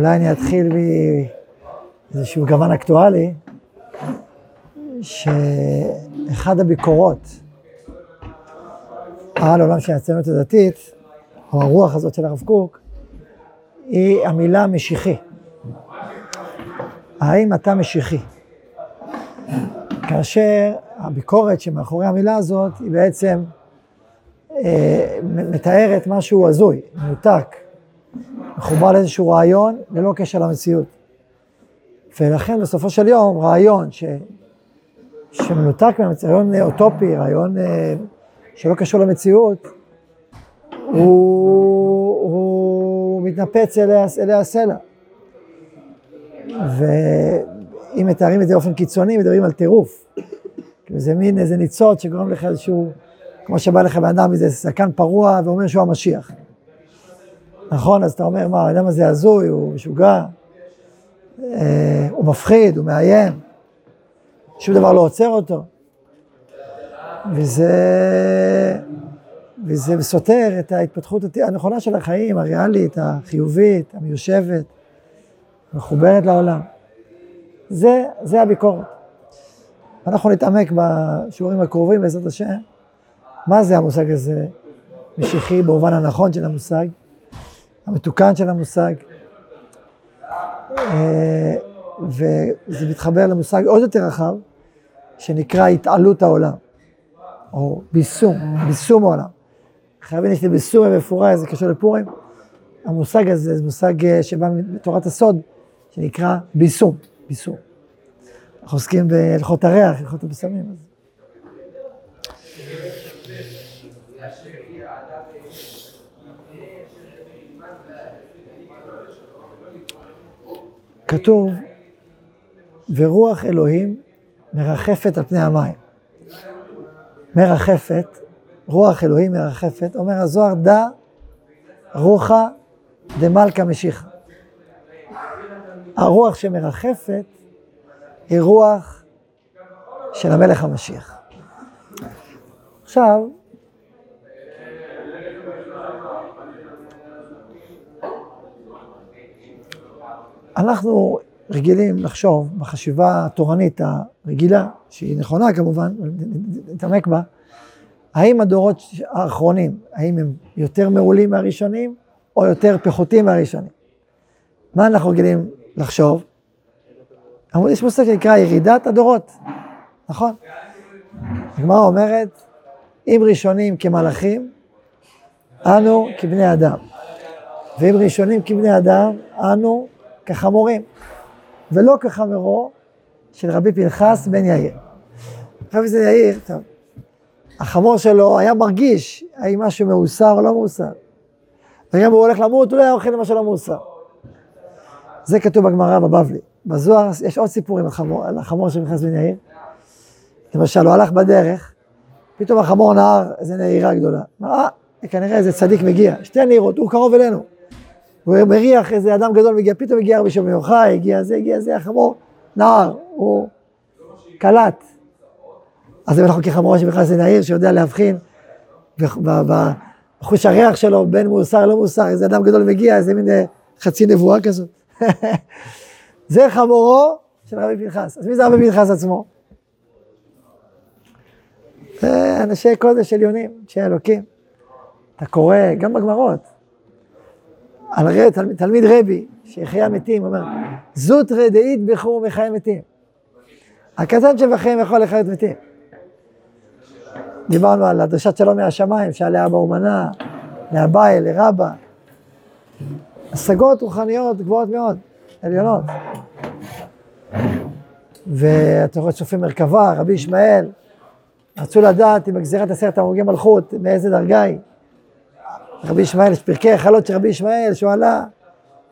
אולי אני אתחיל מאיזשהו גוון אקטואלי, שאחד הביקורות על העולם של הציונות הדתית, או הרוח הזאת של הרב קוק, היא המילה משיחי. האם אתה משיחי? כאשר הביקורת שמאחורי המילה הזאת היא בעצם אה, מתארת משהו הזוי, מנותק, מחובר לאיזשהו רעיון ללא קשר למציאות. ולכן בסופו של יום רעיון ש, שמנותק מהמציאות, רעיון אוטופי, רעיון אה, שלא קשור למציאות, הוא, הוא מתנפץ אלי הסלע. ואם מתארים את זה באופן קיצוני, מדברים על טירוף. זה מין איזה ניצוץ שגורם לך איזשהו, כמו שבא לך בן אדם איזה סכן פרוע ואומר שהוא המשיח. נכון? אז אתה אומר, מה, האדם הזה הזוי, הוא משוגע, אה, הוא מפחיד, הוא מאיים, שום דבר לא עוצר אותו. וזה, וזה סותר את ההתפתחות הנכונה של החיים, הריאלית, החיובית, המיושבת, מחוברת לעולם. זה, זה הביקורת. אנחנו נתעמק בשיעורים הקרובים בעזרת השם, מה זה המושג הזה, משיחי במובן הנכון של המושג, המתוקן של המושג, אה, וזה מתחבר למושג עוד יותר רחב, שנקרא התעלות העולם, או ביסום, ביסום העולם. חייבים יש לי ביסום מפורש, זה קשור לפורים. המושג הזה זה מושג אה, שבא מתורת הסוד, שנקרא ביסום, ביסום. אנחנו עוסקים בהלכות הריח, הלכות הבשמים. כתוב, ורוח אלוהים מרחפת על פני המים. מרחפת, רוח אלוהים מרחפת, אומר הזוהר, דא רוחה דמלכה משיחה. הרוח שמרחפת היא רוח של המלך המשיח. עכשיו, אנחנו רגילים לחשוב בחשיבה התורנית הרגילה, שהיא נכונה כמובן, נתעמק בה, האם הדורות האחרונים, האם הם יותר מעולים מהראשונים, או יותר פחותים מהראשונים? מה אנחנו רגילים לחשוב? יש מושג שנקרא ירידת הדורות, נכון? הגמרא אומרת, אם ראשונים כמלאכים, אנו כבני אדם. ואם ראשונים כבני אדם, אנו כחמורים. ולא כחמרו של רבי פנחס בן יאיר. רבי זה יאיר, טוב, החמור שלו היה מרגיש האם משהו מאוסר או לא מאוסר. וגם הוא הולך למות, הוא לא היה אוכל למשהו לא מאוסר. זה כתוב בגמרא בבבלי. בזוהר יש עוד סיפורים על, חמור, על החמור של פנחס בן יאיר. למשל, הוא הלך בדרך, פתאום החמור נהר איזה נהירה גדולה. אה, כנראה איזה צדיק מגיע, שתי נהירות, הוא קרוב אלינו. הוא מריח איזה אדם גדול מגיע, פתאום הגיע רבי שמעון יוחאי, הגיע זה, הגיע זה, החמור, נהר, הוא קלט. אז אם אנחנו כחמורו שבכלל נהיר, שיודע להבחין בחוש הריח שלו בין מוסר לא מוסר, איזה אדם גדול מגיע, איזה מין אה, חצי נבואה כזאת. זה חמורו של רבי פנחס. אז מי זה רבי פנחס עצמו? זה אנשי קודש עליונים, אנשי אלוקים. אתה קורא, גם בגמרות, על ר... תלמיד, רבי, שיחיה מתים, אומר, זוט רדאית בחור מחיי מתים. הקטן שבכם יכול לחיות מתים. דיברנו על הדרשת שלום מהשמיים, שעליה אבא אומנה, לאביי, לרבה. השגות רוחניות גבוהות מאוד, עליונות. ואתה רואה צופי מרכבה, רבי ישמעאל, רצו לדעת אם הגזירת עשרת הרוגי מלכות, מאיזה דרגה היא. רבי ישמעאל, יש פרקי החלות של רבי ישמעאל, שהוא עלה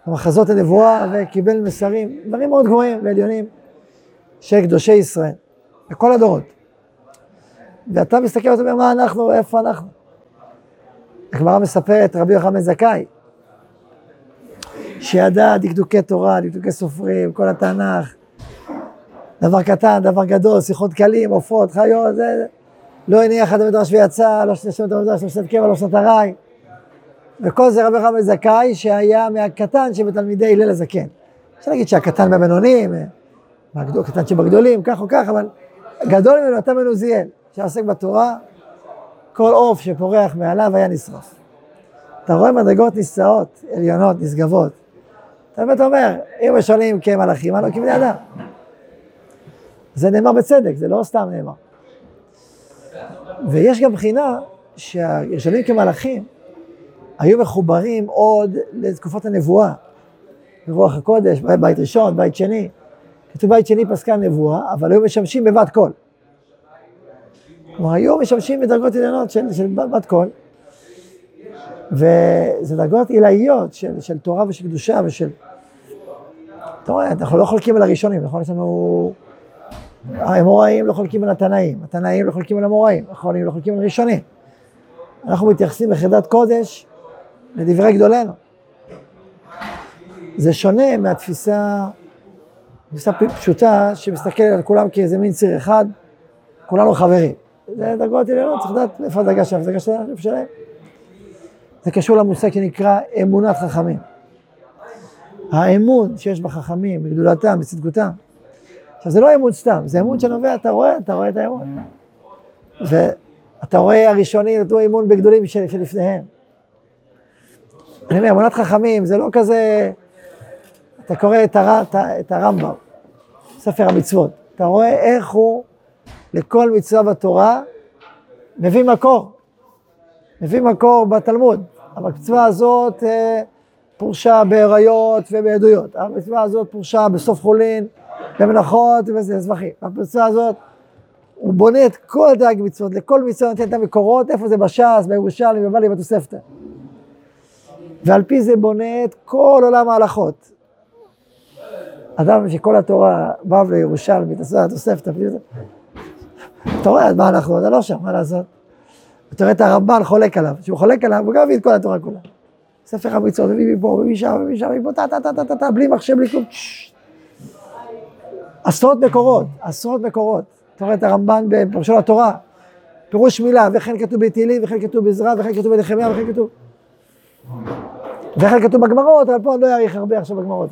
במחזות הנבואה וקיבל מסרים, דברים מאוד גבוהים ועליונים של קדושי ישראל, בכל הדורות. ואתה מסתכל ואתה אומר, מה אנחנו, איפה אנחנו? הגמרא מספרת, רבי יוחנן זכאי, שידע דקדוקי תורה, דקדוקי סופרים, כל התנ"ך, דבר קטן, דבר גדול, שיחות קלים, עופות, חיות, זה, לא הניח עד המדרש ויצא, לא שנת המדרש, לא שנת קבע, לא שנת. וכל זה רבי חמד זכאי שהיה מהקטן שבתלמידי הלל הזקן. אפשר להגיד שהקטן מהבינונים, הקטן שבגדולים, כך או כך, אבל גדול ממנו אתה מנוזיאל, שעוסק בתורה, כל עוף שפורח מעליו היה נשרף. אתה רואה מדרגות נישאות, עליונות, נשגבות. אתה באמת אומר, אם ראשונים כמלאכים, מה לא כבני אדם? זה נאמר בצדק, זה לא סתם נאמר. ויש גם בחינה שהראשונים כמלאכים היו מחוברים עוד לתקופות הנבואה, ברוח הקודש, בית ראשון, בית שני. כתוב בית שני פסקה נבואה, אבל היו משמשים בבת קול. כלומר, היו משמשים בדרגות עליונות של, של בת קול, וזה דרגות עילאיות של, של תורה ושל קדושה ושל... אתה רואה, אנחנו לא חולקים על הראשונים, נכון? יש לנו... האמוראים לא חולקים על התנאים, התנאים לא חולקים על המוראים, האחרונים לא חולקים על הראשונים. אנחנו מתייחסים בחרדת קודש לדברי גדולנו. זה שונה מהתפיסה, תפיסה פשוטה שמסתכלת על כולם כאיזה מין ציר אחד, כולנו חברים. זה דרגות עליונות, צריך לדעת איפה הדרגה שלהם, הדרגה שלהם. זה קשור למושג שנקרא אמונת חכמים. האמון שיש בחכמים, בגדולתם, בצדקותם. עכשיו זה לא אמון סתם, זה אמון שנובע, אתה רואה, אתה רואה את האמון. ואתה רואה הראשונים נתנו אמון בגדולים שלפניהם. אני אומר, אמונת חכמים זה לא כזה, אתה קורא את, הר, את הרמב"ם, ספר המצוות, אתה רואה איך הוא לכל מצווה בתורה מביא מקור, מביא מקור בתלמוד. המצווה הזאת אה, פורשה באריות ובעדויות, המצווה הזאת פורשה בסוף חולין, במנחות ובזבחים. המצווה הזאת, הוא בונה את כל הדרג מצוות, לכל מצווה נותן את המקורות, איפה זה בש"ס, בירושלים, בבלי, בתוספתא. ועל פי זה בונה את כל עולם ההלכות. אדם שכל התורה בא לירושלמי, תעשה התוספתא, אתה רואה מה אנחנו, זה לא שם, מה לעשות? אתה רואה את הרמב"ן חולק עליו, שהוא חולק עליו, הוא גם מביא את כל התורה כולה. ספר המצוות, מביא מפה, מביא שם, מביא שם, מפה, טה טה טה טה טה טה, בלי מחשב, בלי כלום. עשרות מקורות, עשרות מקורות. אתה רואה את הרמב"ן בפרשון התורה, פירוש מילה, וכן כתוב בתהילים, וכן כתוב בעזרא, וכן כתוב בנחמיה, וכן כתוב... וכן כתוב בגמרות, אבל פה אני לא אאריך הרבה עכשיו בגמרות.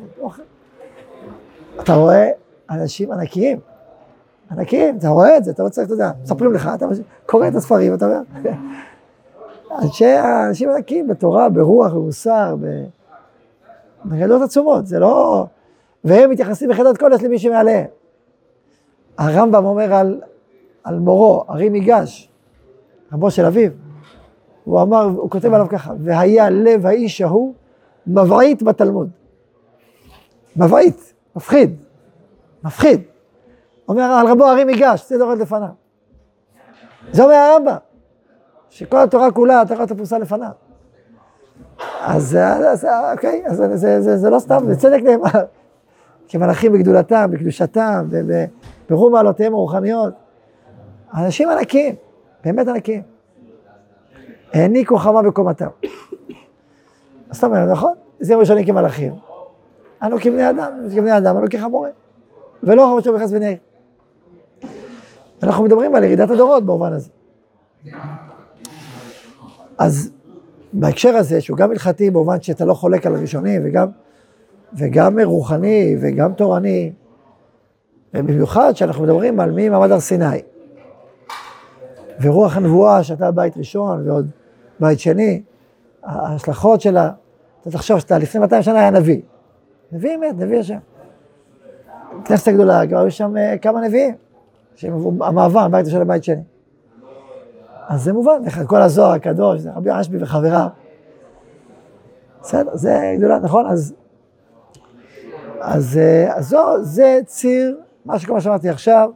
אתה רואה אנשים ענקיים, ענקיים, אתה רואה את זה, אתה לא צריך, אתה יודע, מספרים לך, אתה קורא את הספרים, אתה אומר, אנשי, אנשים ענקיים בתורה, ברוח, במוסר, בגדות עצומות, זה לא... והם מתייחסים בחדות קודש למי שמעליהם. הרמב"ם אומר על, על מורו, הרי מיגש, רבו של אביו, הוא אמר, הוא כותב עליו ככה, והיה לב האיש ההוא מבעית בתלמוד. מבעית, מפחיד, מפחיד. אומר על רבו הרי מיגש, זה דורד לפניו. זה אומר הרמב"ם, שכל התורה כולה, התורה תפוסה לפניו. אז, אז אוקיי, אז זה, זה, זה, זה לא סתם, זה צדק נאמר. כמלאכים בגדולתם, בקדושתם, ברום מעלותיהם הרוחניות. אנשים ענקים, באמת ענקים. העניקו חמה בקומתם. אז אתה אומר, נכון? זה ראשונים כמלאכים. אנו כבני אדם, כבני אדם, אנו כחמורים. ולא חמור שבחס ונעיר. אנחנו מדברים על ירידת הדורות במובן הזה. אז בהקשר הזה, שהוא גם הלכתי במובן שאתה לא חולק על הראשונים, וגם, וגם רוחני, וגם תורני, ובמיוחד שאנחנו מדברים על מי מעמד הר סיני. ורוח הנבואה, שאתה בית ראשון ועוד בית שני, ההשלכות שלה, אתה תחשוב שאתה לפני 200 שנה היה נביא. נביא אמת, נביא השם. כנסת הגדולה, כבר היו שם אה, כמה נביאים. המעבר מבית ראשון לבית שני. אז זה מובן, כל הזוהר הקדוש, זה רבי רשב"י וחבריו. בסדר, זה גדולה, נכון? אז, אז, אה, אז זו, זה ציר, מה שכמו שאמרתי עכשיו,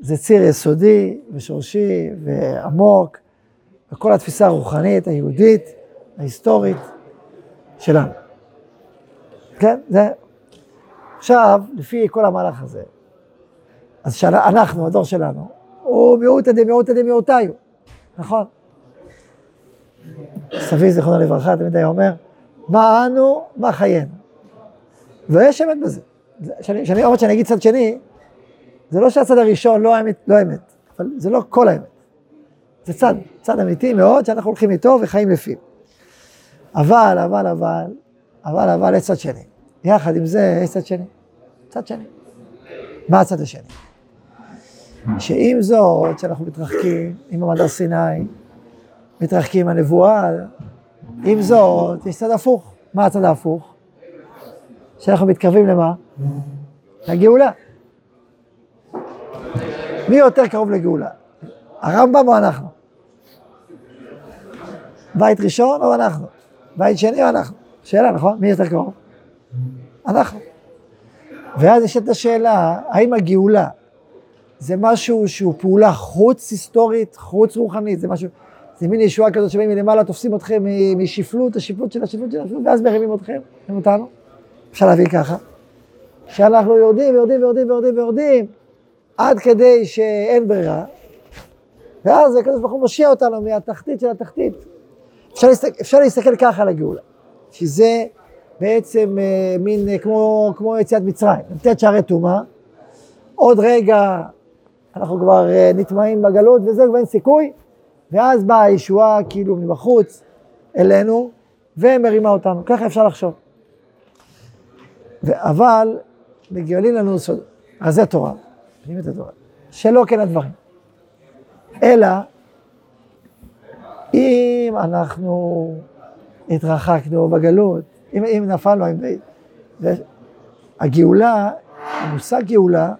זה ציר יסודי ושורשי ועמוק בכל התפיסה הרוחנית, היהודית, ההיסטורית שלנו. כן, זה. עכשיו, לפי כל המהלך הזה, אז שאנחנו, הדור שלנו, הוא מיעוטא דמיעוטא דמיעוטאיו, נכון? סבי, זיכרונו לברכה, תמיד היה אומר, מה אנו, מה חיינו. ויש אמת בזה. כשאני אומר שאני אגיד צד שני, זה לא שהצד הראשון לא האמת, לא האמת, אבל זה לא כל האמת. זה צד, צד אמיתי מאוד, שאנחנו הולכים איתו וחיים לפיו. אבל, אבל, אבל, אבל, אבל, יש צד שני. יחד עם זה, יש צד שני. צד שני. מה הצד השני? שעם זאת, שאנחנו מתרחקים עם המד הר סיני, מתרחקים עם הנבואה, עם זאת, יש צד הפוך. מה הצד ההפוך? שאנחנו מתקרבים למה? לגאולה. מי יותר קרוב לגאולה? הרמב"ם או אנחנו? בית ראשון או אנחנו? בית שני או אנחנו? שאלה, נכון? מי יותר קרוב? אנחנו. ואז יש את השאלה, האם הגאולה זה משהו שהוא פעולה חוץ היסטורית, חוץ רוחנית, זה משהו, זה מין ישועה כזאת שבאים מלמעלה, תופסים אתכם משפלות, השפלות של השפלות של השפלות, ואז מרימים אתכם, מרימים אותנו. אפשר להבין ככה, שאנחנו יורדים ויורדים ויורדים ויורדים ויורדים, עד כדי שאין ברירה, ואז הקדוש ברוך הוא מושיע אותנו מהתחתית של התחתית. אפשר להסתכל, אפשר להסתכל ככה על הגאולה, שזה בעצם אה, מין אה, כמו, כמו יציאת מצרים, נתת שערי טומאה, עוד רגע אנחנו כבר אה, נטמעים בגלות וזהו, ואין סיכוי, ואז באה הישועה כאילו מבחוץ אלינו, ומרימה אותנו, ככה אפשר לחשוב. אבל מגלים לנו סוד, אז זה תורה, פנימית התורה, שלא כן הדברים. אלא אם אנחנו התרחקנו בגלות, אם, אם נפלנו, אם... הגאולה, המושג גאולה,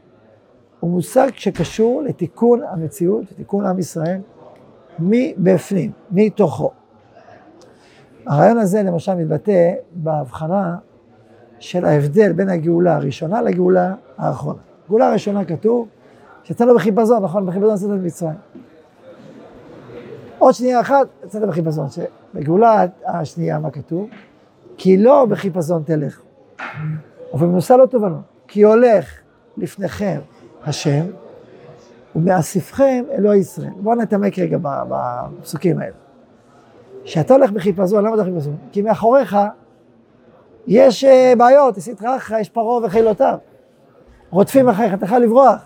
הוא מושג שקשור לתיקון המציאות, לתיקון עם ישראל, מבפנים, מתוכו. הרעיון הזה למשל מתבטא בהבחנה של ההבדל בין הגאולה הראשונה לגאולה האחרונה. גאולה הראשונה כתוב שיצאנו בחיפזון, נכון? בחיפזון יצאנו במצרים. עוד שנייה אחת, יצאנו בחיפזון. בגאולה השנייה, מה כתוב? כי לא בחיפזון תלך, ובמנוסה לא תובנו, כי הולך לפניכם השם, ומאספכם אלוהי ישראל. בואו נתעמק רגע בפסוקים האלה. כשאתה הולך בחיפזון, למה אתה הולך בחיפזון? כי מאחוריך יש אה, בעיות, יש סטרא יש פרעה וחילותיו. רודפים אחריך, אתה חייב לברוח.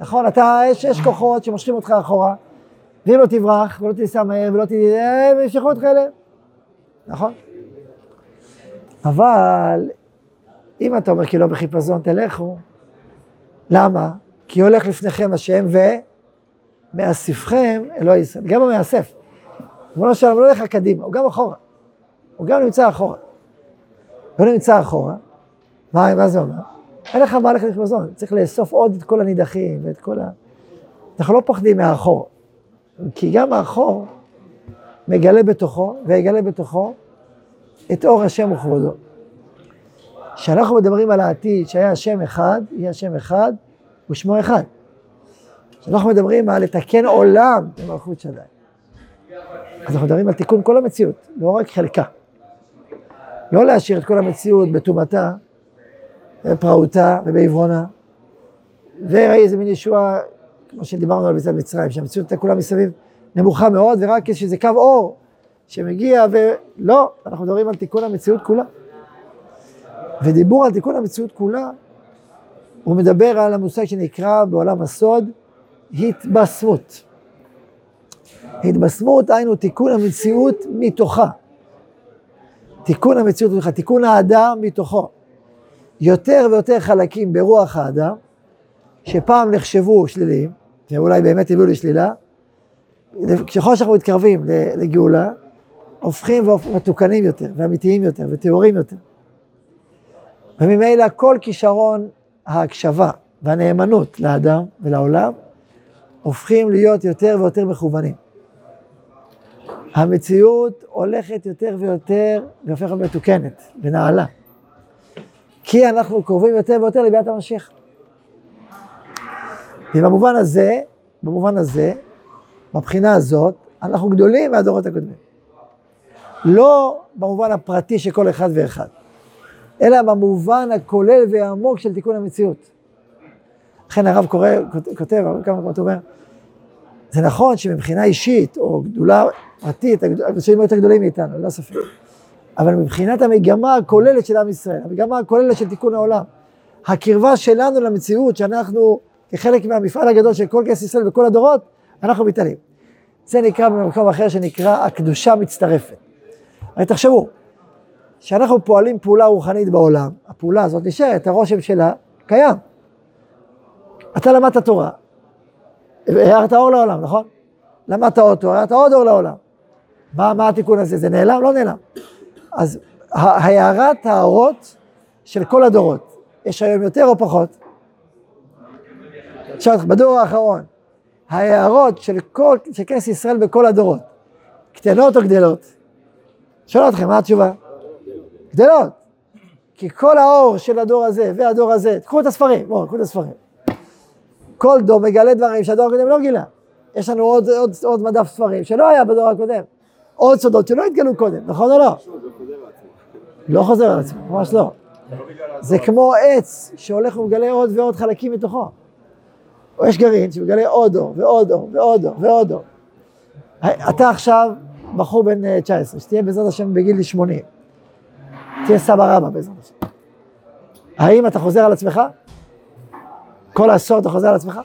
נכון, אתה, יש, יש כוחות שמושכים אותך אחורה, ואם לא תברח, ולא תיסע מהר, ולא ת... הם ימשכו אותך אליהם. נכון? אבל אם אתה אומר כי לא בחיפזון תלכו, למה? כי הולך לפניכם השם ומאספכם אלוהי ישראל. גם המאסף. ריבונו של עולם לא הולך קדימה, הוא גם אחורה. הוא גם נמצא אחורה. לא נמצא אחורה, מה, מה זה אומר? אין לך מה ללכת לחיפזון, צריך לאסוף עוד את כל הנידחים ואת כל ה... אנחנו לא פוחדים מהאחור, כי גם האחור מגלה בתוכו, ויגלה בתוכו את אור השם וכבודו. כשאנחנו מדברים על העתיד, שהיה השם אחד, יהיה השם אחד, ושמו אחד. כשאנחנו מדברים על לתקן עולם במלכות שדי. אז אנחנו מדברים על תיקון כל המציאות, לא רק חלקה. לא להשאיר את כל המציאות בטומאתה, בפרעותה ובעברונה. וראי איזה מין ישוע, כמו שדיברנו על ביצת מצרים, שהמציאות הייתה כולה מסביב נמוכה מאוד, ורק יש איזה קו אור שמגיע, ולא, אנחנו מדברים על תיקון המציאות כולה. ודיבור על תיקון המציאות כולה, הוא מדבר על המושג שנקרא בעולם הסוד התבשמות. התבשמות היינו תיקון המציאות מתוכה. תיקון המציאות מתוכה, תיקון האדם מתוכו. יותר ויותר חלקים ברוח האדם, שפעם נחשבו שליליים, ואולי באמת הביאו לשלילה, ככל שאנחנו מתקרבים לגאולה, הופכים ומתוקנים יותר, ואמיתיים יותר, וטהורים יותר. וממילא כל כישרון ההקשבה והנאמנות לאדם ולעולם הופכים להיות יותר ויותר מכוונים. המציאות הולכת יותר ויותר והופכת מתוקנת ונעלה. כי אנחנו קרובים יותר ויותר לביאת המשיח. ובמובן הזה, במובן הזה, מבחינה הזאת, אנחנו גדולים מהדורות הקודמים. לא במובן הפרטי של כל אחד ואחד, אלא במובן הכולל והעמוק של תיקון המציאות. לכן הרב קורא, כותב, כמה מקומות אומר, זה נכון שמבחינה אישית, או גדולה פרטית, הקדושים יותר גדולים מאיתנו, לא ספק. אבל מבחינת המגמה הכוללת של עם ישראל, המגמה הכוללת של תיקון העולם, הקרבה שלנו למציאות, שאנחנו כחלק מהמפעל הגדול של כל כנסת ישראל בכל הדורות, אנחנו מתעלים. זה נקרא במקום אחר שנקרא הקדושה מצטרפת. הרי תחשבו, כשאנחנו פועלים פעולה רוחנית בעולם, הפעולה הזאת נשארת, הרושם שלה קיים. אתה למדת תורה, הערת אור לעולם, נכון? למדת אותו, הערת עוד אור לעולם. מה, מה התיקון הזה? זה נעלם? לא נעלם. אז הערת האורות של כל הדורות, יש היום יותר או פחות? בדור האחרון, ההערות של כל, של כנס ישראל בכל הדורות, קטנות או גדלות? שואל אתכם, מה התשובה? גדלות. כי כל האור של הדור הזה והדור הזה, קחו את הספרים, בואו, קחו את הספרים. כל דור מגלה דברים שהדור הקודם לא גילה. יש לנו עוד, עוד, עוד מדף ספרים שלא היה בדור הקודם. עוד סודות שלא התגלו קודם, נכון או לא? לא חוזר על עצמו, ממש לא. זה כמו עץ שהולך ומגלה עוד ועוד חלקים מתוכו. או יש גרעין שמגלה עוד אור ועוד אור ועוד אור ועוד אור. אתה עכשיו בחור בן 19, שתהיה בעזרת השם בגיל 80. תהיה סבא רבא בעזרת השם. האם אתה חוזר על עצמך? כל עשור אתה חוזר על עצמך?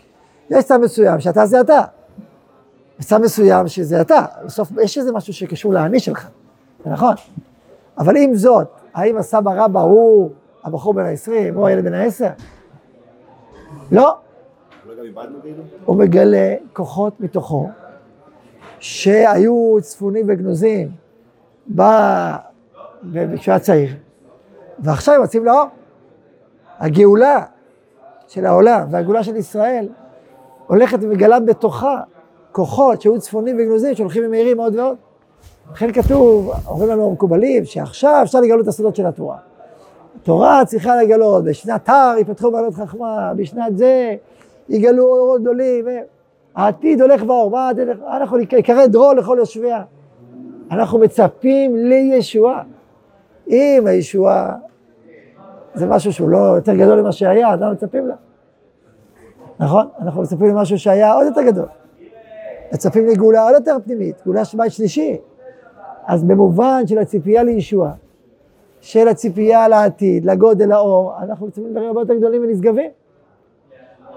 יש צד מסוים שאתה זה אתה. יש צד מסוים שזה אתה. בסוף יש איזה משהו שקשור לאני שלך, זה נכון. אבל עם זאת, האם הסבא רבא הוא הבחור בן ה-20 או הילד בן ה-10? לא. הוא מגלה כוחות מתוכו שהיו צפונים וגנוזים כשהוא היה צעיר, ועכשיו הם יוצאים לאור. הגאולה של העולם והגאולה של ישראל הולכת ומגלה בתוכה כוחות שהיו צפונים וגנוזים שהולכים ומאירים עוד ועוד. לכן כתוב, אומרים לנו המקובלים, שעכשיו אפשר לגלות את הסודות של התורה. התורה צריכה לגלות, בשנת תר יפתחו בעלות חכמה, בשנת זה יגלו אורות גדולים, העתיד הולך באור, מה הולך? אנחנו נקרא דרור לכל יושביה. אנחנו מצפים לישועה. אם הישועה זה משהו שהוא לא יותר גדול ממה שהיה, אז למה מצפים לה? נכון? אנחנו מצפים למשהו שהיה עוד יותר גדול. מצפים לגאולה עוד יותר פנימית, גאולה של בית שלישי. אז במובן של הציפייה לישועה, של הציפייה לעתיד, לגודל האור, אנחנו מצפים לדברים הרבה יותר גדולים ונשגבים.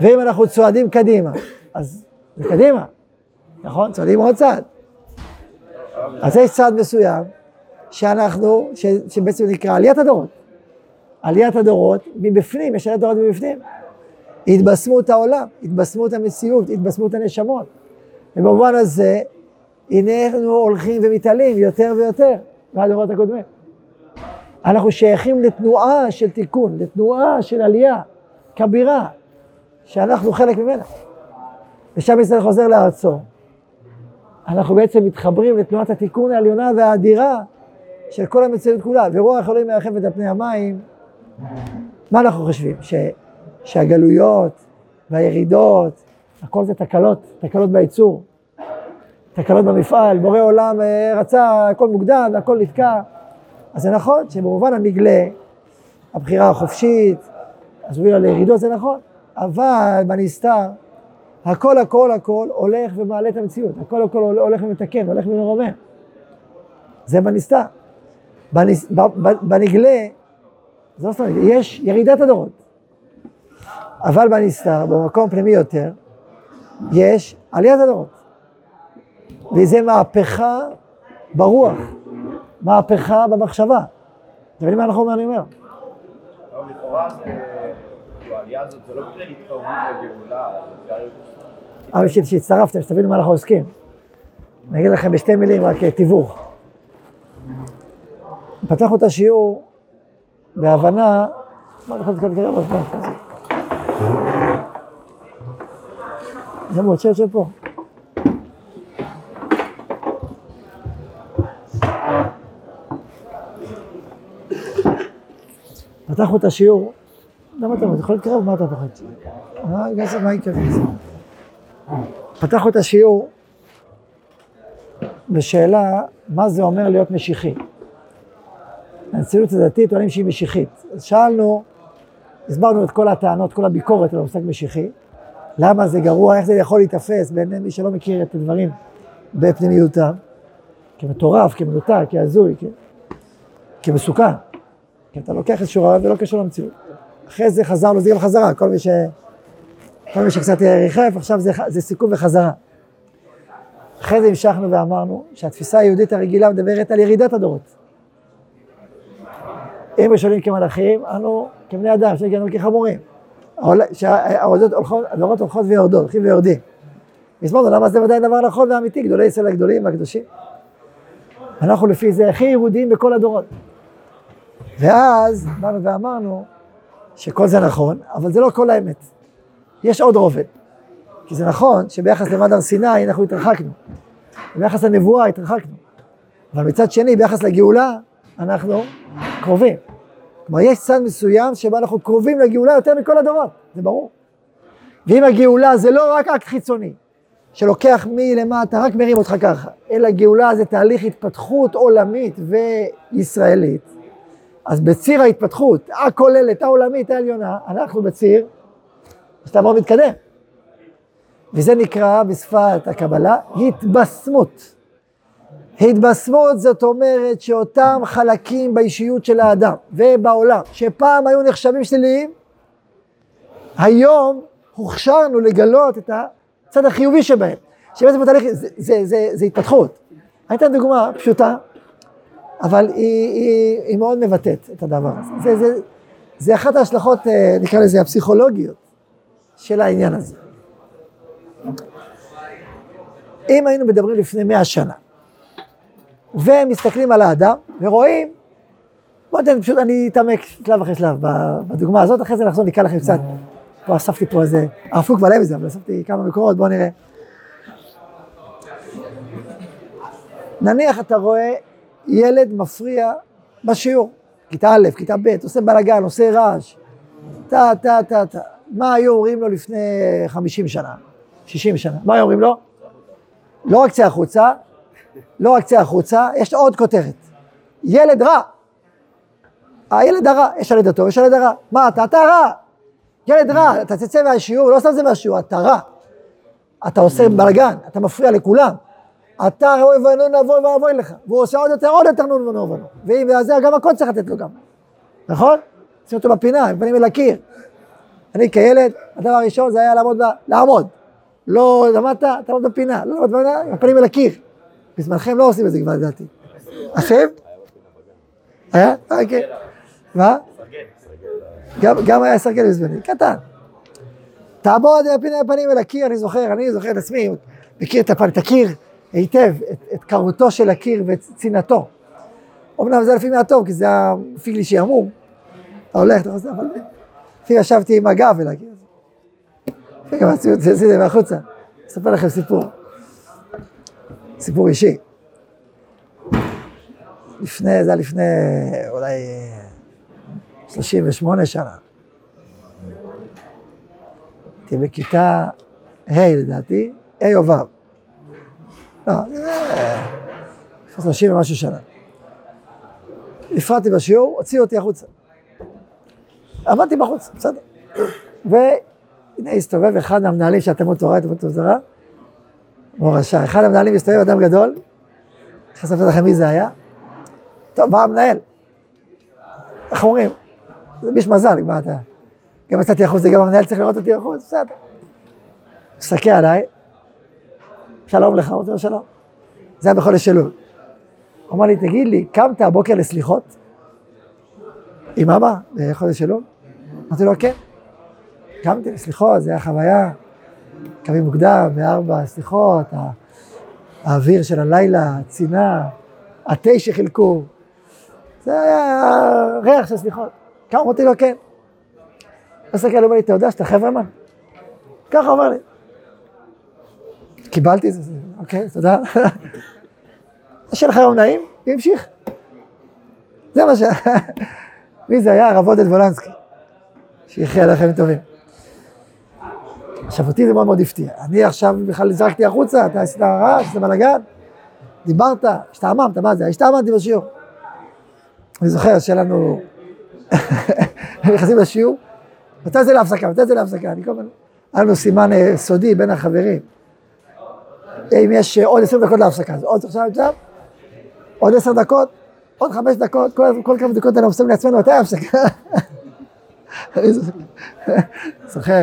ואם אנחנו צועדים קדימה, אז זה קדימה, נכון? צועדים עוד צעד. אז יש צעד מסוים שאנחנו, ש, שבעצם נקרא עליית הדורות. עליית הדורות מבפנים, יש עליית הדורות מבפנים. התבשמות העולם, התבשמות המציאות, התבשמות הנשמות. ובמובן הזה, הנה אנחנו הולכים ומתעלים יותר ויותר מהדורות הקודמים. אנחנו שייכים לתנועה של תיקון, לתנועה של עלייה כבירה, שאנחנו חלק ממנה. ושם ישראל חוזר לארצו. אנחנו בעצם מתחברים לתנועת התיקון העליונה והאדירה של כל המציאות כולה, ורוח אלוהים מרחפת על פני המים. מה אנחנו חושבים? ש, שהגלויות והירידות, הכל זה תקלות, תקלות בייצור, תקלות במפעל, בורא עולם אה, רצה, הכל מוקדם, הכל נתקע. אז זה נכון שבמובן הנגלה, הבחירה החופשית, אז הובילה לירידות, זה נכון, אבל בנסתר, הכל הכל הכל הולך ומעלה את המציאות, הכל הכל הולך ומתקן, הולך ומרומם. זה בנסתר. בנס, בנגלה, זה לא סתם, יש ירידת הדורות. אבל בנסתר, במקום פנימי יותר, יש עליית הדורות. וזה מהפכה ברוח, מהפכה במחשבה. אתם מבינים מה אנחנו אומרים? אני אומר? אבל שהצטרפתם, שתבינו מה אנחנו עוסקים. אני אגיד לכם בשתי מילים, רק תיווך. פתחנו את השיעור בהבנה, מה להתקדם כרגע בזמן כזה? זה מאוד שיושב פה. פתחנו את השיעור, למה אתה יכול להתקרב? מה אתה פוחד? מה מה יקרה? פתחנו את השיעור בשאלה מה זה אומר להיות משיחי. הציונות הדתית טוענים שהיא משיחית. אז שאלנו, הסברנו את כל הטענות, כל הביקורת על המושג משיחי, למה זה גרוע, איך זה יכול להיתפס בעיני מי שלא מכיר את הדברים בפנימיותם, כמטורף, כמנותק, כהזוי, כ... כמסוכן. כי אתה לוקח איזשהו רעיון ולא קשור למציאות. אחרי זה חזרנו, זה גם חזרה, כל מי, ש... כל מי שקצת ריחף, עכשיו זה, זה סיכום וחזרה. אחרי זה המשכנו ואמרנו שהתפיסה היהודית הרגילה מדברת על ירידת הדורות. אם ראשונים כמלאכים, אנו כבני אדם, שהגענו כחמורים. הדורות הולכות ויורדות, הולכים ויורדים. הסברנו למה זה ודאי דבר נכון ואמיתי, גדולי ישראל הגדולים והקדושים. אנחנו לפי זה הכי יהודים בכל הדורות. ואז באנו ואמרנו שכל זה נכון, אבל זה לא כל האמת. יש עוד רובד. כי זה נכון שביחס למד הר סיני אנחנו התרחקנו. ביחס לנבואה התרחקנו. אבל מצד שני, ביחס לגאולה, אנחנו קרובים. כלומר, יש צד מסוים שבו אנחנו קרובים לגאולה יותר מכל הדורות, זה ברור. ואם הגאולה זה לא רק אקט חיצוני, שלוקח מלמטה, רק מרים אותך ככה, אלא גאולה זה תהליך התפתחות עולמית וישראלית. אז בציר ההתפתחות הכוללת, העולמית, העליונה, אנחנו בציר שאתה מתקדם. וזה נקרא בשפת הקבלה התבשמות. התבשמות זאת אומרת שאותם חלקים באישיות של האדם ובעולם, שפעם היו נחשבים שליליים, היום הוכשרנו לגלות את הצד החיובי שבהם, שבעצם בתהליך, זה, זה, זה, זה התפתחות. אני אתן דוגמה פשוטה, אבל היא, היא, היא מאוד מבטאת את הדבר הזה. זה, זה, זה אחת ההשלכות, אה, נקרא לזה, הפסיכולוגיות של העניין הזה. אם היינו מדברים לפני מאה שנה, ומסתכלים על האדם, ורואים, בוא ניתן, פשוט אני אתעמק שלב אחרי שלב בדוגמה הזאת, אחרי זה נחזור, נקרא לכם קצת, פה אספתי פה איזה, הרפוק מלא מזה, אבל אספתי כמה מקורות, בואו נראה. נניח אתה רואה ילד מפריע בשיעור, כיתה א', כיתה ב', עושה בלאגן, עושה רעש, טה, טה, טה, טה. מה היו אומרים לו לפני 50 שנה, 60 שנה? מה היו אומרים לו? לא רק צא החוצה, לא רק צא החוצה, יש עוד כותרת. ילד רע. הילד הרע, יש ילד הטוב, יש ילד הרע. מה אתה? אתה רע. ילד רע, אתה תצא מהשיעור, לא סתם זה מהשיעור, אתה רע. אתה עושה בלאגן, אתה מפריע לכולם. אתה ראוי ונון אבוי ואבוי לך. והוא עושה עוד יותר, עוד יותר נון ונון ונון. ואם זה גם הכל צריך לתת לו גם. נכון? שים אותו בפינה, עם פנים אל הקיר. אני כילד, הדבר הראשון זה היה לעמוד, לעמוד. לא למדת, תעמוד בפינה. לא למדת בפינה, עם הפנים אל הקיר. בזמנכם לא עושים את זה כבר לדעתי. אחים? היה? כן. מה? גם היה סרגל בזמני, קטן. תעמוד עם הפנים אל הקיר, אני זוכר, אני זוכר את עצמי, מכיר את הפנים, תכיר היטב את קרותו של הקיר ואת צנעתו. אמנם זה לפעמים היה טוב, כי זה מפיק לי. אתה הולך, אתה עושה, אבל לפעמים ישבתי עם הגב אל הקיר. גם עשיתי את זה מהחוצה. אספר לכם סיפור. סיפור אישי. לפני, זה היה לפני אולי 38 שנה. הייתי בכיתה ה' לדעתי, ה' או ו'. לא, לפני 30 ומשהו שנה. הפרעתי בשיעור, הוציאו אותי החוצה. עמדתי בחוץ, בסדר. והנה הסתובב אחד מהמנהלים של התלמוד תורה, התלמוד תורה, מורשה. אחד המנהלים מסתובב, אדם גדול, איך לספר לכם מי זה היה? טוב, בא המנהל. איך אומרים? זה ביש מזל, מה אתה... גם יצאתי החוץ, גם המנהל צריך לראות אותי החוץ, בסדר. מסתכל עליי, שלום לך, אמרתי לו שלום. זה היה בחודש אלול. הוא אמר לי, תגיד לי, קמת הבוקר לסליחות? עם אבא, בחודש אלול? אמרתי לו, כן. קמתי לסליחות, זה היה חוויה. קמים מוקדם, בארבע, סליחות, האוויר של הלילה, הצינה, התה שחילקו. זה היה ריח של סליחות. כמה אמרתי לו, כן. מסתכל, אומר לי, אתה יודע שאתה חברמן? ככה אומר לי. קיבלתי את זה, אוקיי, תודה. שיהיה לך יום נעים, והמשיך. זה מה ש... מי זה היה? הרב עודד וולנסקי. שיחיה לכם טובים. עכשיו אותי זה מאוד מאוד הפתיע. אני עכשיו בכלל זרקתי החוצה, אתה עשית רעש, עשית בלאגן, דיברת, השתעממת, מה זה? השתעממתי בשיעור. אני זוכר שהיה לנו, נכנסים לשיעור, מתי זה להפסקה? מתי זה להפסקה? אני כל הזמן, היה לנו סימן אה, סודי בין החברים. אם יש עוד עשר דקות להפסקה, אז עוד עכשיו, עכשיו, עוד עשר דקות, עוד חמש דקות, כל, כמה דקות אנחנו עושים לעצמנו, מתי ההפסקה? אני זוכר,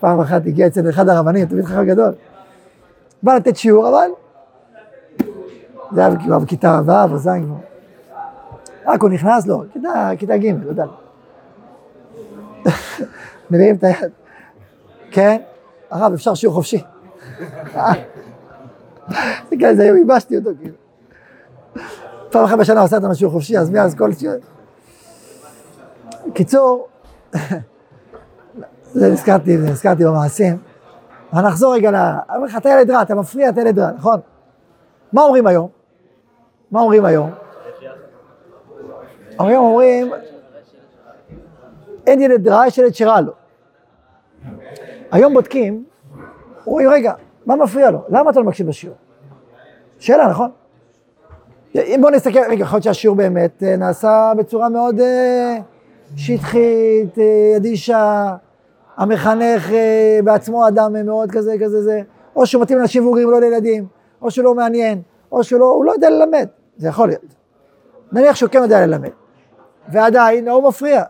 פעם אחת הגיע אצל אחד הרבנים, תמיד חכם גדול, בא לתת שיעור, אבל זה היה כבר בכיתה ו' או ז' כבר. רק הוא נכנס לו, כיתה, ג', לא יודע. מביאים את היד. כן, הרב, אפשר שיעור חופשי. זה כזה, ייבשתי אותו כאילו. פעם אחת בשנה עושה אותנו שיעור חופשי, אז מאז כל. קיצור, זה נזכרתי, נזכרתי במעשים. אבל נחזור רגע ל... אני אומר לך, אתה ילד רע, אתה מפריע, אתה ילד רע, נכון? מה אומרים היום? מה אומרים היום? היום אומרים, אין ילד רע, יש ילד שרע לו. היום בודקים, אומרים, רגע, מה מפריע לו? למה אתה לא מקשיב בשיעור? שאלה, נכון? אם בוא נסתכל, רגע, יכול להיות שהשיעור באמת אה, נעשה בצורה מאוד אה, שטחית, אה, אדישה, המחנך בעצמו אדם מאוד כזה, כזה, זה, או שהוא מתאים לשיבורים, לא לילדים, או שהוא לא מעניין, או שהוא לא, לא יודע ללמד, זה יכול להיות. נניח שהוא כן יודע ללמד, ועדיין הוא מפריע,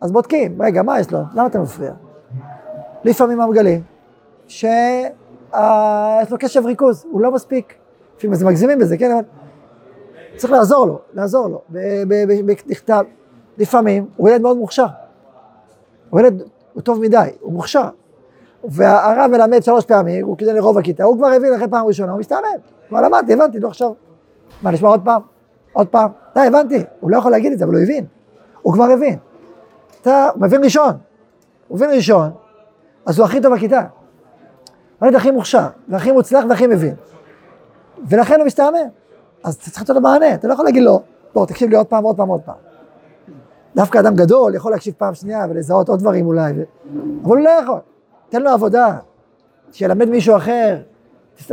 אז בודקים, רגע, מה יש לו? למה אתה מפריע? לפעמים המגלים שיש לו קשב ריכוז, הוא לא מספיק, לפעמים זה מגזימים בזה, כן, אבל צריך לעזור לו, לעזור לו, בכתב. לפעמים הוא ילד מאוד מוכשר, הוא ילד, הוא טוב מדי, הוא מוכשר. והרב מלמד שלוש פעמים, הוא כדי לרוב הכיתה, הוא כבר הבין אחרי פעם ראשונה, הוא מסתעמם. כבר למדתי, הבנתי, לא עכשיו. מה, נשמע עוד פעם? עוד פעם? די, הבנתי. הוא לא יכול להגיד את זה, אבל הוא הבין. הוא כבר הבין. אתה מבין ראשון. הוא מבין ראשון, אז הוא הכי טוב בכיתה. הוא ילד הכי מוכשר, והכי מוצלח והכי מבין. ולכן הוא מסתעמם. אז אתה צריך לתת לו מענה, אתה לא יכול להגיד לו, בוא, תקשיב לי עוד פעם, עוד פעם, עוד פעם. דווקא אדם גדול יכול להקשיב פעם שנייה ולזהות עוד דברים אולי, ו... אבל הוא לא יכול. תן לו עבודה, שילמד מישהו אחר,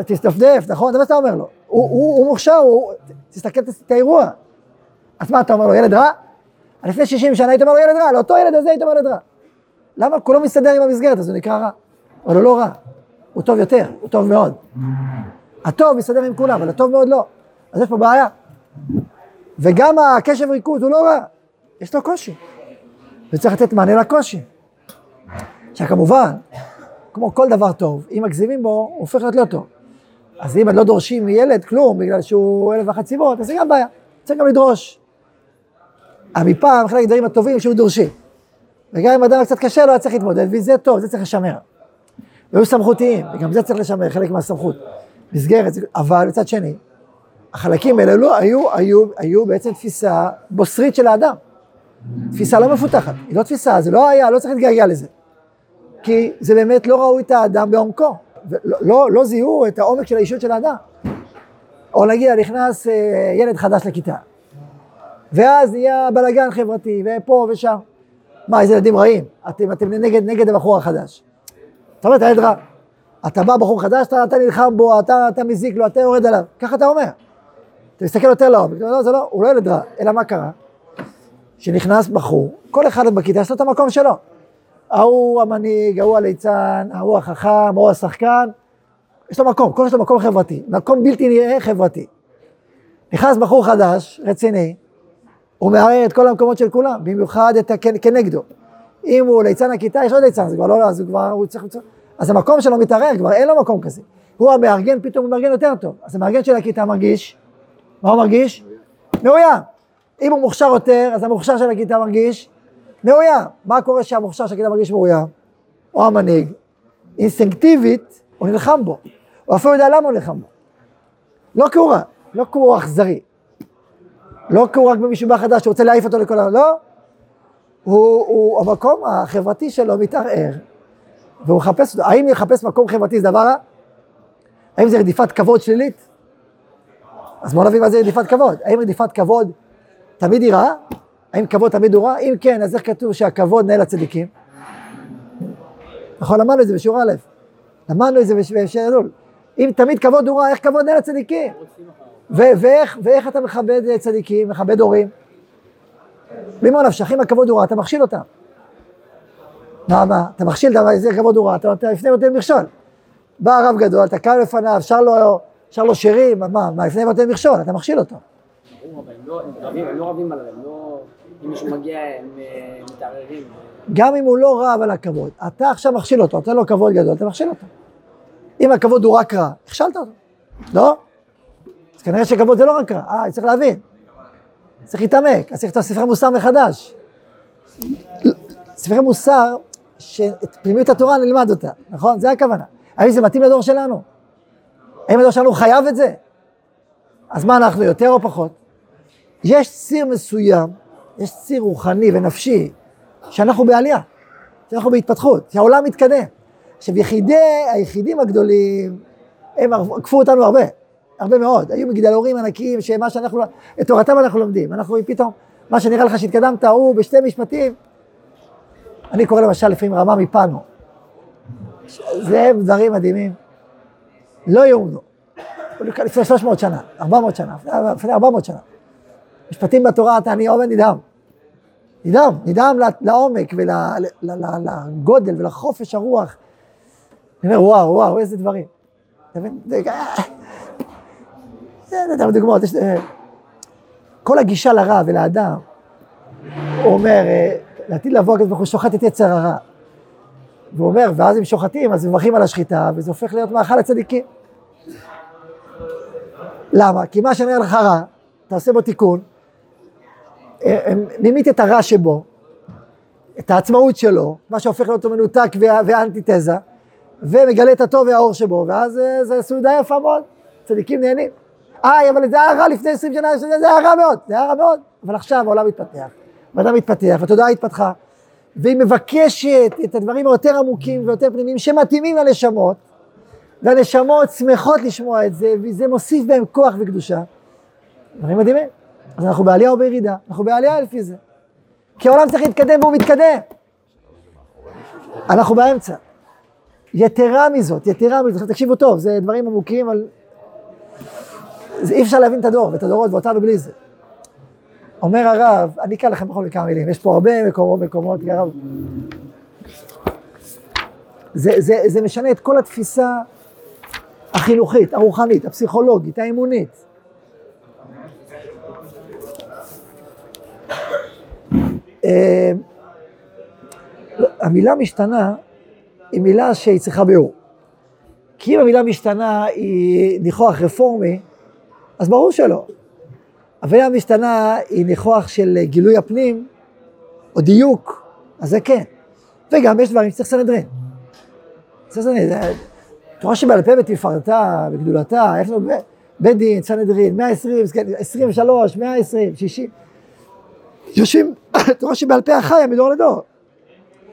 תסתפדף, נכון? זה מה שאתה אומר לו. הוא, הוא, הוא מוכשר, הוא... תסתכל את האירוע. אז מה אתה אומר לו, ילד רע? לפני 60 שנה היית אומר לו ילד רע, לאותו ילד הזה היית אומר ילד רע. למה? כולו מסתדר עם המסגרת, אז הוא נקרא רע. אבל הוא לא רע, הוא טוב יותר, הוא טוב מאוד. הטוב מסתדר עם כולם, אבל הטוב מאוד לא. אז יש פה בעיה. וגם הקשב ריכוז הוא לא רע, יש לו קושי. וצריך לתת מענה לקושי. עכשיו כמובן, כמו כל דבר טוב, אם מגזימים בו, הוא הופך להיות לא טוב. אז אם לא דורשים מילד כלום, בגלל שהוא אלף ואחת סיבות, אז זה גם בעיה. צריך גם לדרוש. מפעם, חלק הדברים הטובים שהוא דורשים. וגם אם אדם קצת קשה לו, היה צריך להתמודד, וזה טוב, זה צריך לשמר. והיו סמכותיים, וגם זה צריך לשמר, חלק מהסמכות. מסגרת, אבל מצד שני, החלקים האלה לא היו, היו, היו בעצם תפיסה בוסרית של האדם. תפיסה לא מפותחת, היא לא תפיסה, זה לא היה, לא צריך להתגעגע לזה. כי זה באמת לא ראו את האדם בעומקו, לא, לא, לא זיהו את העומק של האישות של האדם. או נגיד, נכנס אה, ילד חדש לכיתה, ואז נהיה בלאגן חברתי, ופה ושם. מה, איזה ילדים רעים, אתם, אתם נגד, נגד הבחור החדש. אתה אומר, אתה ילד רע. אתה בא בחור חדש, אתה, אתה נלחם בו, אתה, אתה מזיק לו, אתה יורד עליו. ככה אתה אומר. אתה מסתכל יותר לעומק, לא, זה לא, הוא לא ילד רע, אלא מה קרה? שנכנס בחור, כל אחד בכיתה יש לו את המקום שלו. ההוא המנהיג, ההוא הליצן, ההוא החכם, ההוא השחקן, יש לו מקום, כל יש לו מקום חברתי, מקום בלתי נראה חברתי. נכנס בחור חדש, רציני, הוא מערער את כל המקומות של כולם, במיוחד את כנגדו. אם הוא ליצן הכיתה, יש עוד ליצן, זה כבר לא, אז הוא כבר, הוא צריך, אז המקום שלו מתערער, כבר אין לו מקום כזה. הוא המארגן, פתאום הוא מארגן יותר טוב. אז המארגן של הכיתה מרגיש, מה הוא מרגיש? מאוים. אם הוא מוכשר יותר, אז המוכשר של הכיתה מרגיש מאוים. מה קורה שהמוכשר של הכיתה מרגיש מאוים? או המנהיג, אינסטינקטיבית, הוא נלחם בו. הוא אפילו יודע למה הוא נלחם בו. לא כי הוא רע, לא כי הוא אכזרי. לא כי הוא רק במישהו בא חדש שרוצה להעיף אותו לכל העולם, לא. הוא, הוא, המקום החברתי שלו מתערער, והוא מחפש אותו. האם לחפש מקום חברתי זה דבר רע? האם זה רדיפת כבוד שלילית? אז בואו נבין מה זה רדיפת כבוד. האם רדיפת כבוד תמיד היא רעה? האם כבוד תמיד הוא רע? אם כן, אז איך כתוב שהכבוד נהל לצדיקים? נכון, למדנו את זה בשיעור א', למדנו את זה בשיעור אלול. אם תמיד כבוד הוא רע, איך כבוד נהל לצדיקים? ואיך, ואיך אתה מכבד צדיקים, מכבד הורים? ממה נפשך, אם הכבוד הוא רע, אתה מכשיל אותם. מה, מה, אתה מכשיל, איזה כבוד הוא רע, אתה, אתה לפני נותן מכשול. בא הרב גדול, אתה קם לפניו, שר לו, שר לו שירים, מה, מה, לפני נותן מכשול, אתה מכשיל אותו. לא, הם לא רבים עליו, הם לא... אם מישהו מגיע, הם אה, מתערערים. גם אם הוא לא רב על הכבוד, אתה עכשיו מכשיל אותו, נותן לו כבוד גדול, אתה מכשיל אותו. אם הכבוד הוא רק רע, הכשלת אותו, לא? אז כנראה שכבוד זה לא רק רע, אה, צריך להבין. צריך להתעמק, אז צריך לכתוב ספרי מוסר מחדש. ספרי מוסר, שאת פנימיות התורה נלמד אותה, נכון? זה הכוונה. האם זה מתאים לדור שלנו? האם הדור שלנו חייב את זה? אז מה אנחנו, יותר או פחות? יש ציר מסוים, יש ציר רוחני ונפשי, שאנחנו בעלייה, שאנחנו בהתפתחות, שהעולם מתקדם. עכשיו, יחידי, היחידים הגדולים, הם עקפו אותנו הרבה, הרבה מאוד. היו מגדלורים ענקיים, שמה שאנחנו, את תורתם אנחנו לומדים. אנחנו פתאום, מה שנראה לך שהתקדמת, הוא בשתי משפטים. אני קורא למשל לפעמים רמה מפנו. זה דברים מדהימים. לא יאומנו. לפני 300 שנה, 400 שנה, לפני 400 שנה. משפטים בתורה, אתה אני עומד נדהם. נדהם, נדהם לעומק ולגודל ולחופש הרוח. אני אומר, וואו, וואו, איזה דברים. אתה מבין? זה דוגמאות. כל הגישה לרע ולאדם, הוא אומר, לעתיד לבוא הקדוש ברוך הוא שוחט את יצר הרע. והוא אומר, ואז הם שוחטים, אז מברכים על השחיטה, וזה הופך להיות מאכל הצדיקים. למה? כי מה שאני אומר לך רע, אתה עושה בו תיקון, נימית את הרע שבו, את העצמאות שלו, מה שהופך להיות מנותק ואנטיתזה, ומגלה את הטוב והאור שבו, ואז זו סעודה יפה מאוד, צדיקים נהנים. אה, אבל זה היה רע לפני עשרים שנה, זה היה רע מאוד, זה היה רע מאוד, אבל עכשיו העולם מתפתח, האדם מתפתח, והתודעה התפתחה, והיא מבקשת את הדברים היותר עמוקים ויותר פנימיים שמתאימים לנשמות, והנשמות שמחות לשמוע את זה, וזה מוסיף בהם כוח וקדושה. דברים מדהימים. אז אנחנו בעלייה או בירידה? אנחנו בעלייה לפי זה. כי העולם צריך להתקדם והוא מתקדם. אנחנו באמצע. יתרה מזאת, יתרה מזאת, תקשיבו טוב, זה דברים עמוקים על... זה אי אפשר להבין את הדור ואת הדורות ואותנו בלי זה. אומר הרב, אני אקרא לכם בכל כמה מילים, יש פה הרבה מקומות, מקומות, הרב. זה, זה, זה משנה את כל התפיסה החינוכית, הרוחנית, הפסיכולוגית, האמונית. אה, המילה משתנה היא מילה שהיא צריכה ביאור. כי אם המילה משתנה היא ניחוח רפורמי, אז ברור שלא. המילה משתנה היא ניחוח של גילוי הפנים, או דיוק, אז זה כן. וגם יש דברים שצריך סנהדרין. צריך סנהדרין. תורה שבעל פה בתפארתה, בגדולתה, איך זה בית דין, סנהדרין, 120, 23, 120, 60. יושבים, תורה שבעל פה החיה מדור לדור.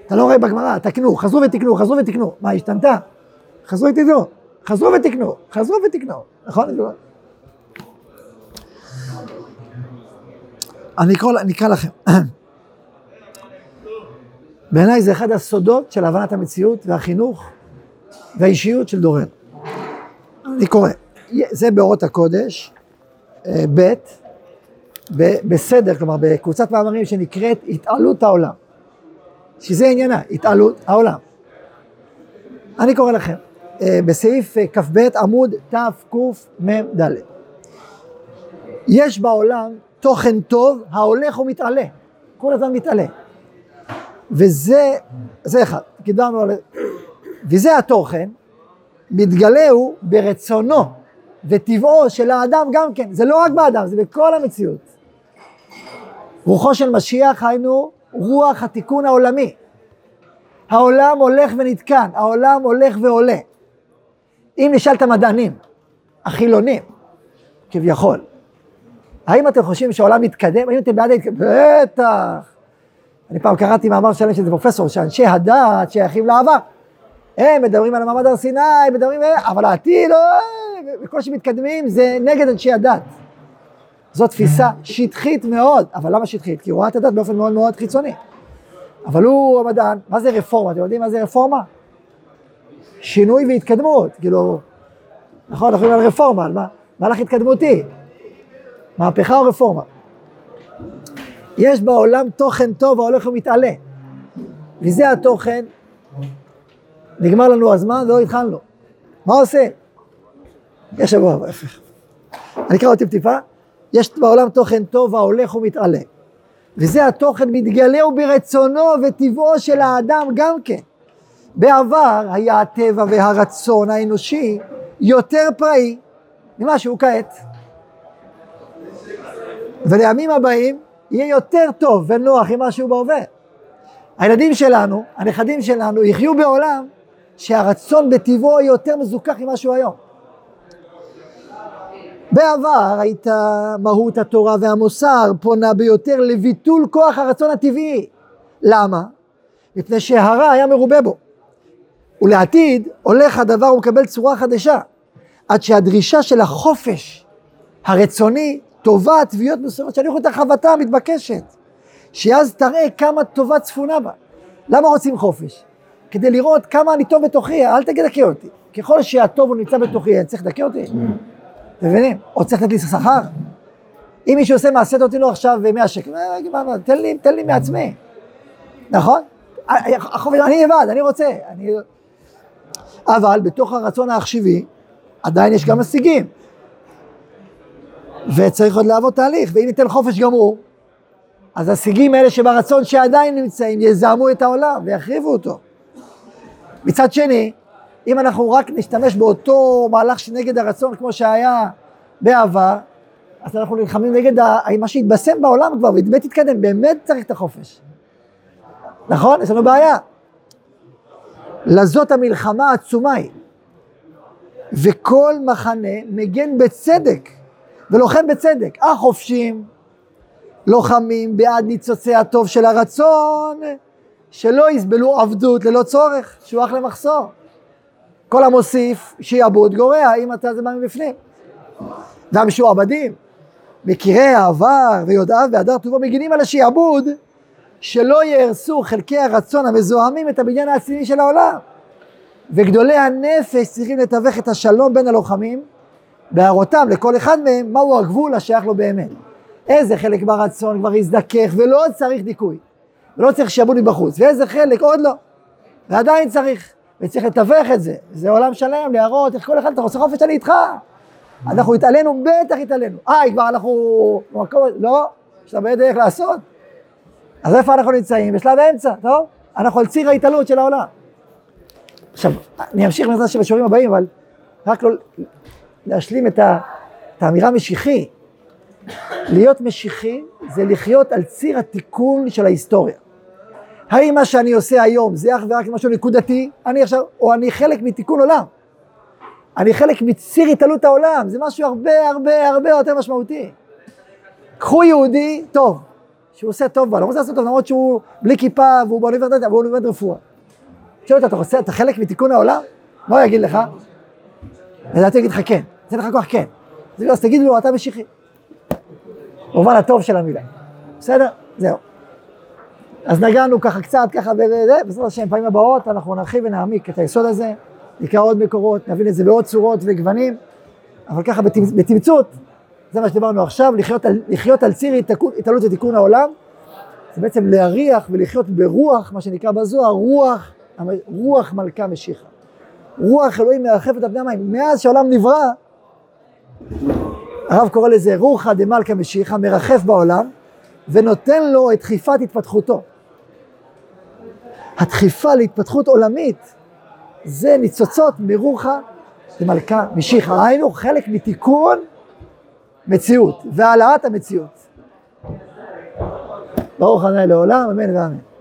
אתה לא רואה בגמרא, תקנו, חזרו ותקנו, חזרו ותקנו. מה, השתנתה? חזרו ותקנו, חזרו ותקנו, חזרו ותקנו, נכון? אני אקרא, אני אקרא לכם. בעיניי זה אחד הסודות של הבנת המציאות והחינוך והאישיות של דורנו. אני קורא, זה באורות הקודש, אה, ב', בסדר, כלומר בקבוצת מאמרים שנקראת התעלות העולם. שזה עניינה, התעלות העולם. אני קורא לכם, אה, בסעיף אה, כ"ב עמוד תקמ"ד. יש בעולם תוכן טוב ההולך ומתעלה, כל הזמן מתעלה. וזה, זה אחד, קידמנו על... וזה התוכן, מתגלהו ברצונו וטבעו של האדם גם כן, זה לא רק באדם, זה בכל המציאות. רוחו של משיח היינו רוח התיקון העולמי. העולם הולך ונתקן, העולם הולך ועולה. אם נשאל את המדענים, החילונים, כביכול, האם אתם חושבים שהעולם מתקדם? האם אתם בעד ההתקדמות? בטח. אני פעם קראתי מאמר שלם של פרופסור, שאנשי הדת שייכים לעבר. הם מדברים על המעמד הר סיני, מדברים, אבל העתיד, לא, בקושי מתקדמים, זה נגד אנשי הדת. זו תפיסה שטחית מאוד, אבל למה שטחית? כי הוא רואה את הדת באופן מאוד מאוד חיצוני. אבל הוא המדען, מה זה רפורמה? אתם יודעים מה זה רפורמה? שינוי והתקדמות, כאילו, נכון, אנחנו מדברים על רפורמה, על מה? מהלך התקדמותי, מהפכה או רפורמה. יש בעולם תוכן טוב ההולך ומתעלה, וזה התוכן, נגמר לנו הזמן ולא התחלנו. מה עושה? יש שבוע, ההפך. אני אקרא עוד טיפ-טיפה. יש בעולם תוכן טוב ההולך ומתעלה. וזה התוכן מתגלהו ברצונו וטבעו של האדם גם כן. בעבר היה הטבע והרצון האנושי יותר פראי ממה שהוא כעת. ולימים הבאים יהיה יותר טוב ונוח עם מה שהוא בהווה. הילדים שלנו, הנכדים שלנו, יחיו בעולם שהרצון בטבעו יותר מזוכח ממה שהוא היום. בעבר הייתה מהות התורה והמוסר פונה ביותר לביטול כוח הרצון הטבעי. למה? מפני שהרע היה מרובה בו. ולעתיד הולך הדבר ומקבל צורה חדשה, עד שהדרישה של החופש הרצוני טובה תביעות מסוימות שאני יכול את החבטה המתבקשת, שאז תראה כמה טובה צפונה בה. למה רוצים חופש? כדי לראות כמה אני טוב בתוכי, אל תדכא אותי. ככל שהטוב הוא נמצא בתוכי, אני צריך לדכא אותי? אתם מבינים? או צריך לתת לי שכר? אם מישהו עושה מעשה, תותני לו עכשיו 100 שקל, תן לי, תן לי מעצמי, נכון? אני לבד, אני רוצה. אני... אבל בתוך הרצון העכשווי, עדיין יש גם משיגים. וצריך עוד לעבוד תהליך, ואם ניתן חופש גמור, אז השיגים האלה שברצון שעדיין נמצאים יזהמו את העולם ויחריבו אותו. מצד שני, אם אנחנו רק נשתמש באותו מהלך שנגד הרצון כמו שהיה בעבר, אז אנחנו נלחמים נגד מה שהתבשם בעולם כבר ובאמת התקדם, באמת צריך את החופש. נכון? יש לנו בעיה. לזאת המלחמה העצומה היא. וכל מחנה מגן בצדק ולוחם בצדק. החופשים לוחמים בעד ניצוצי הטוב של הרצון, שלא יסבלו עבדות ללא צורך, שהוא אך למחסור. כל המוסיף שיעבוד גורע, אם אתה זה בא מבפנים. והמשועבדים, מכירי העבר ויודעיו והדר טובו מגינים על השעבוד, שלא יהרסו חלקי הרצון המזוהמים את הבניין העצמי של העולם. וגדולי הנפש צריכים לתווך את השלום בין הלוחמים, בהראותם לכל אחד מהם מהו הגבול השייך לו באמת. איזה חלק ברצון כבר יזדכך ולא צריך דיכוי, ולא צריך שעבוד מבחוץ, ואיזה חלק עוד לא, ועדיין צריך, וצריך לתווך את זה, זה עולם שלם, להראות איך כל אחד, אתה רוצה חופש, אני איתך. אנחנו התעלינו, בטח התעלינו. אה, כבר אנחנו במקום, לא, יש הרבה דרך לעשות. אז איפה אנחנו נמצאים? בשלב האמצע, טוב? אנחנו על ציר ההתעלות של העולם. עכשיו, אני אמשיך בעזרת השם בשיעורים הבאים, אבל רק לא להשלים את, ה, את האמירה משיחי. להיות משיחי זה לחיות על ציר התיקון של ההיסטוריה. האם מה שאני עושה היום זה אך ורק משהו נקודתי, אני עכשיו, או אני חלק מתיקון עולם. אני חלק מציר התעלות העולם, זה משהו הרבה הרבה הרבה יותר משמעותי. קחו יהודי טוב, שהוא עושה טוב בה, לא רוצה לעשות טוב, למרות שהוא בלי כיפה והוא לומד רפואה. שואל אותו, אתה אתה חלק מתיקון העולם? מה הוא יגיד לך? לדעתי יגיד לך כן, אתן לך כוח כן. אז תגיד לו, אתה משיחי. במובן הטוב של המילה. בסדר? זהו. אז נגענו ככה קצת, ככה בעזרת השם, פעמים הבאות אנחנו נרחיב ונעמיק את היסוד הזה, נקרא עוד מקורות, נבין את זה בעוד צורות וגוונים, אבל ככה בתמצות, זה מה שדיברנו עכשיו, לחיות על, לחיות על ציר התעלות ותיקון העולם, זה בעצם להריח ולחיות ברוח, מה שנקרא בזוהר, רוח, רוח מלכה משיחה. רוח אלוהים מרחפת על פני המים. מאז שהעולם נברא, הרב קורא לזה רוחא דמלכא משיחא, מרחף בעולם, ונותן לו את דחיפת התפתחותו. הדחיפה להתפתחות עולמית זה ניצוצות מרוחא דמלכא משיחא, היינו חלק מתיקון מציאות והעלאת המציאות. ברוך ה' לעולם, אמן ואמן.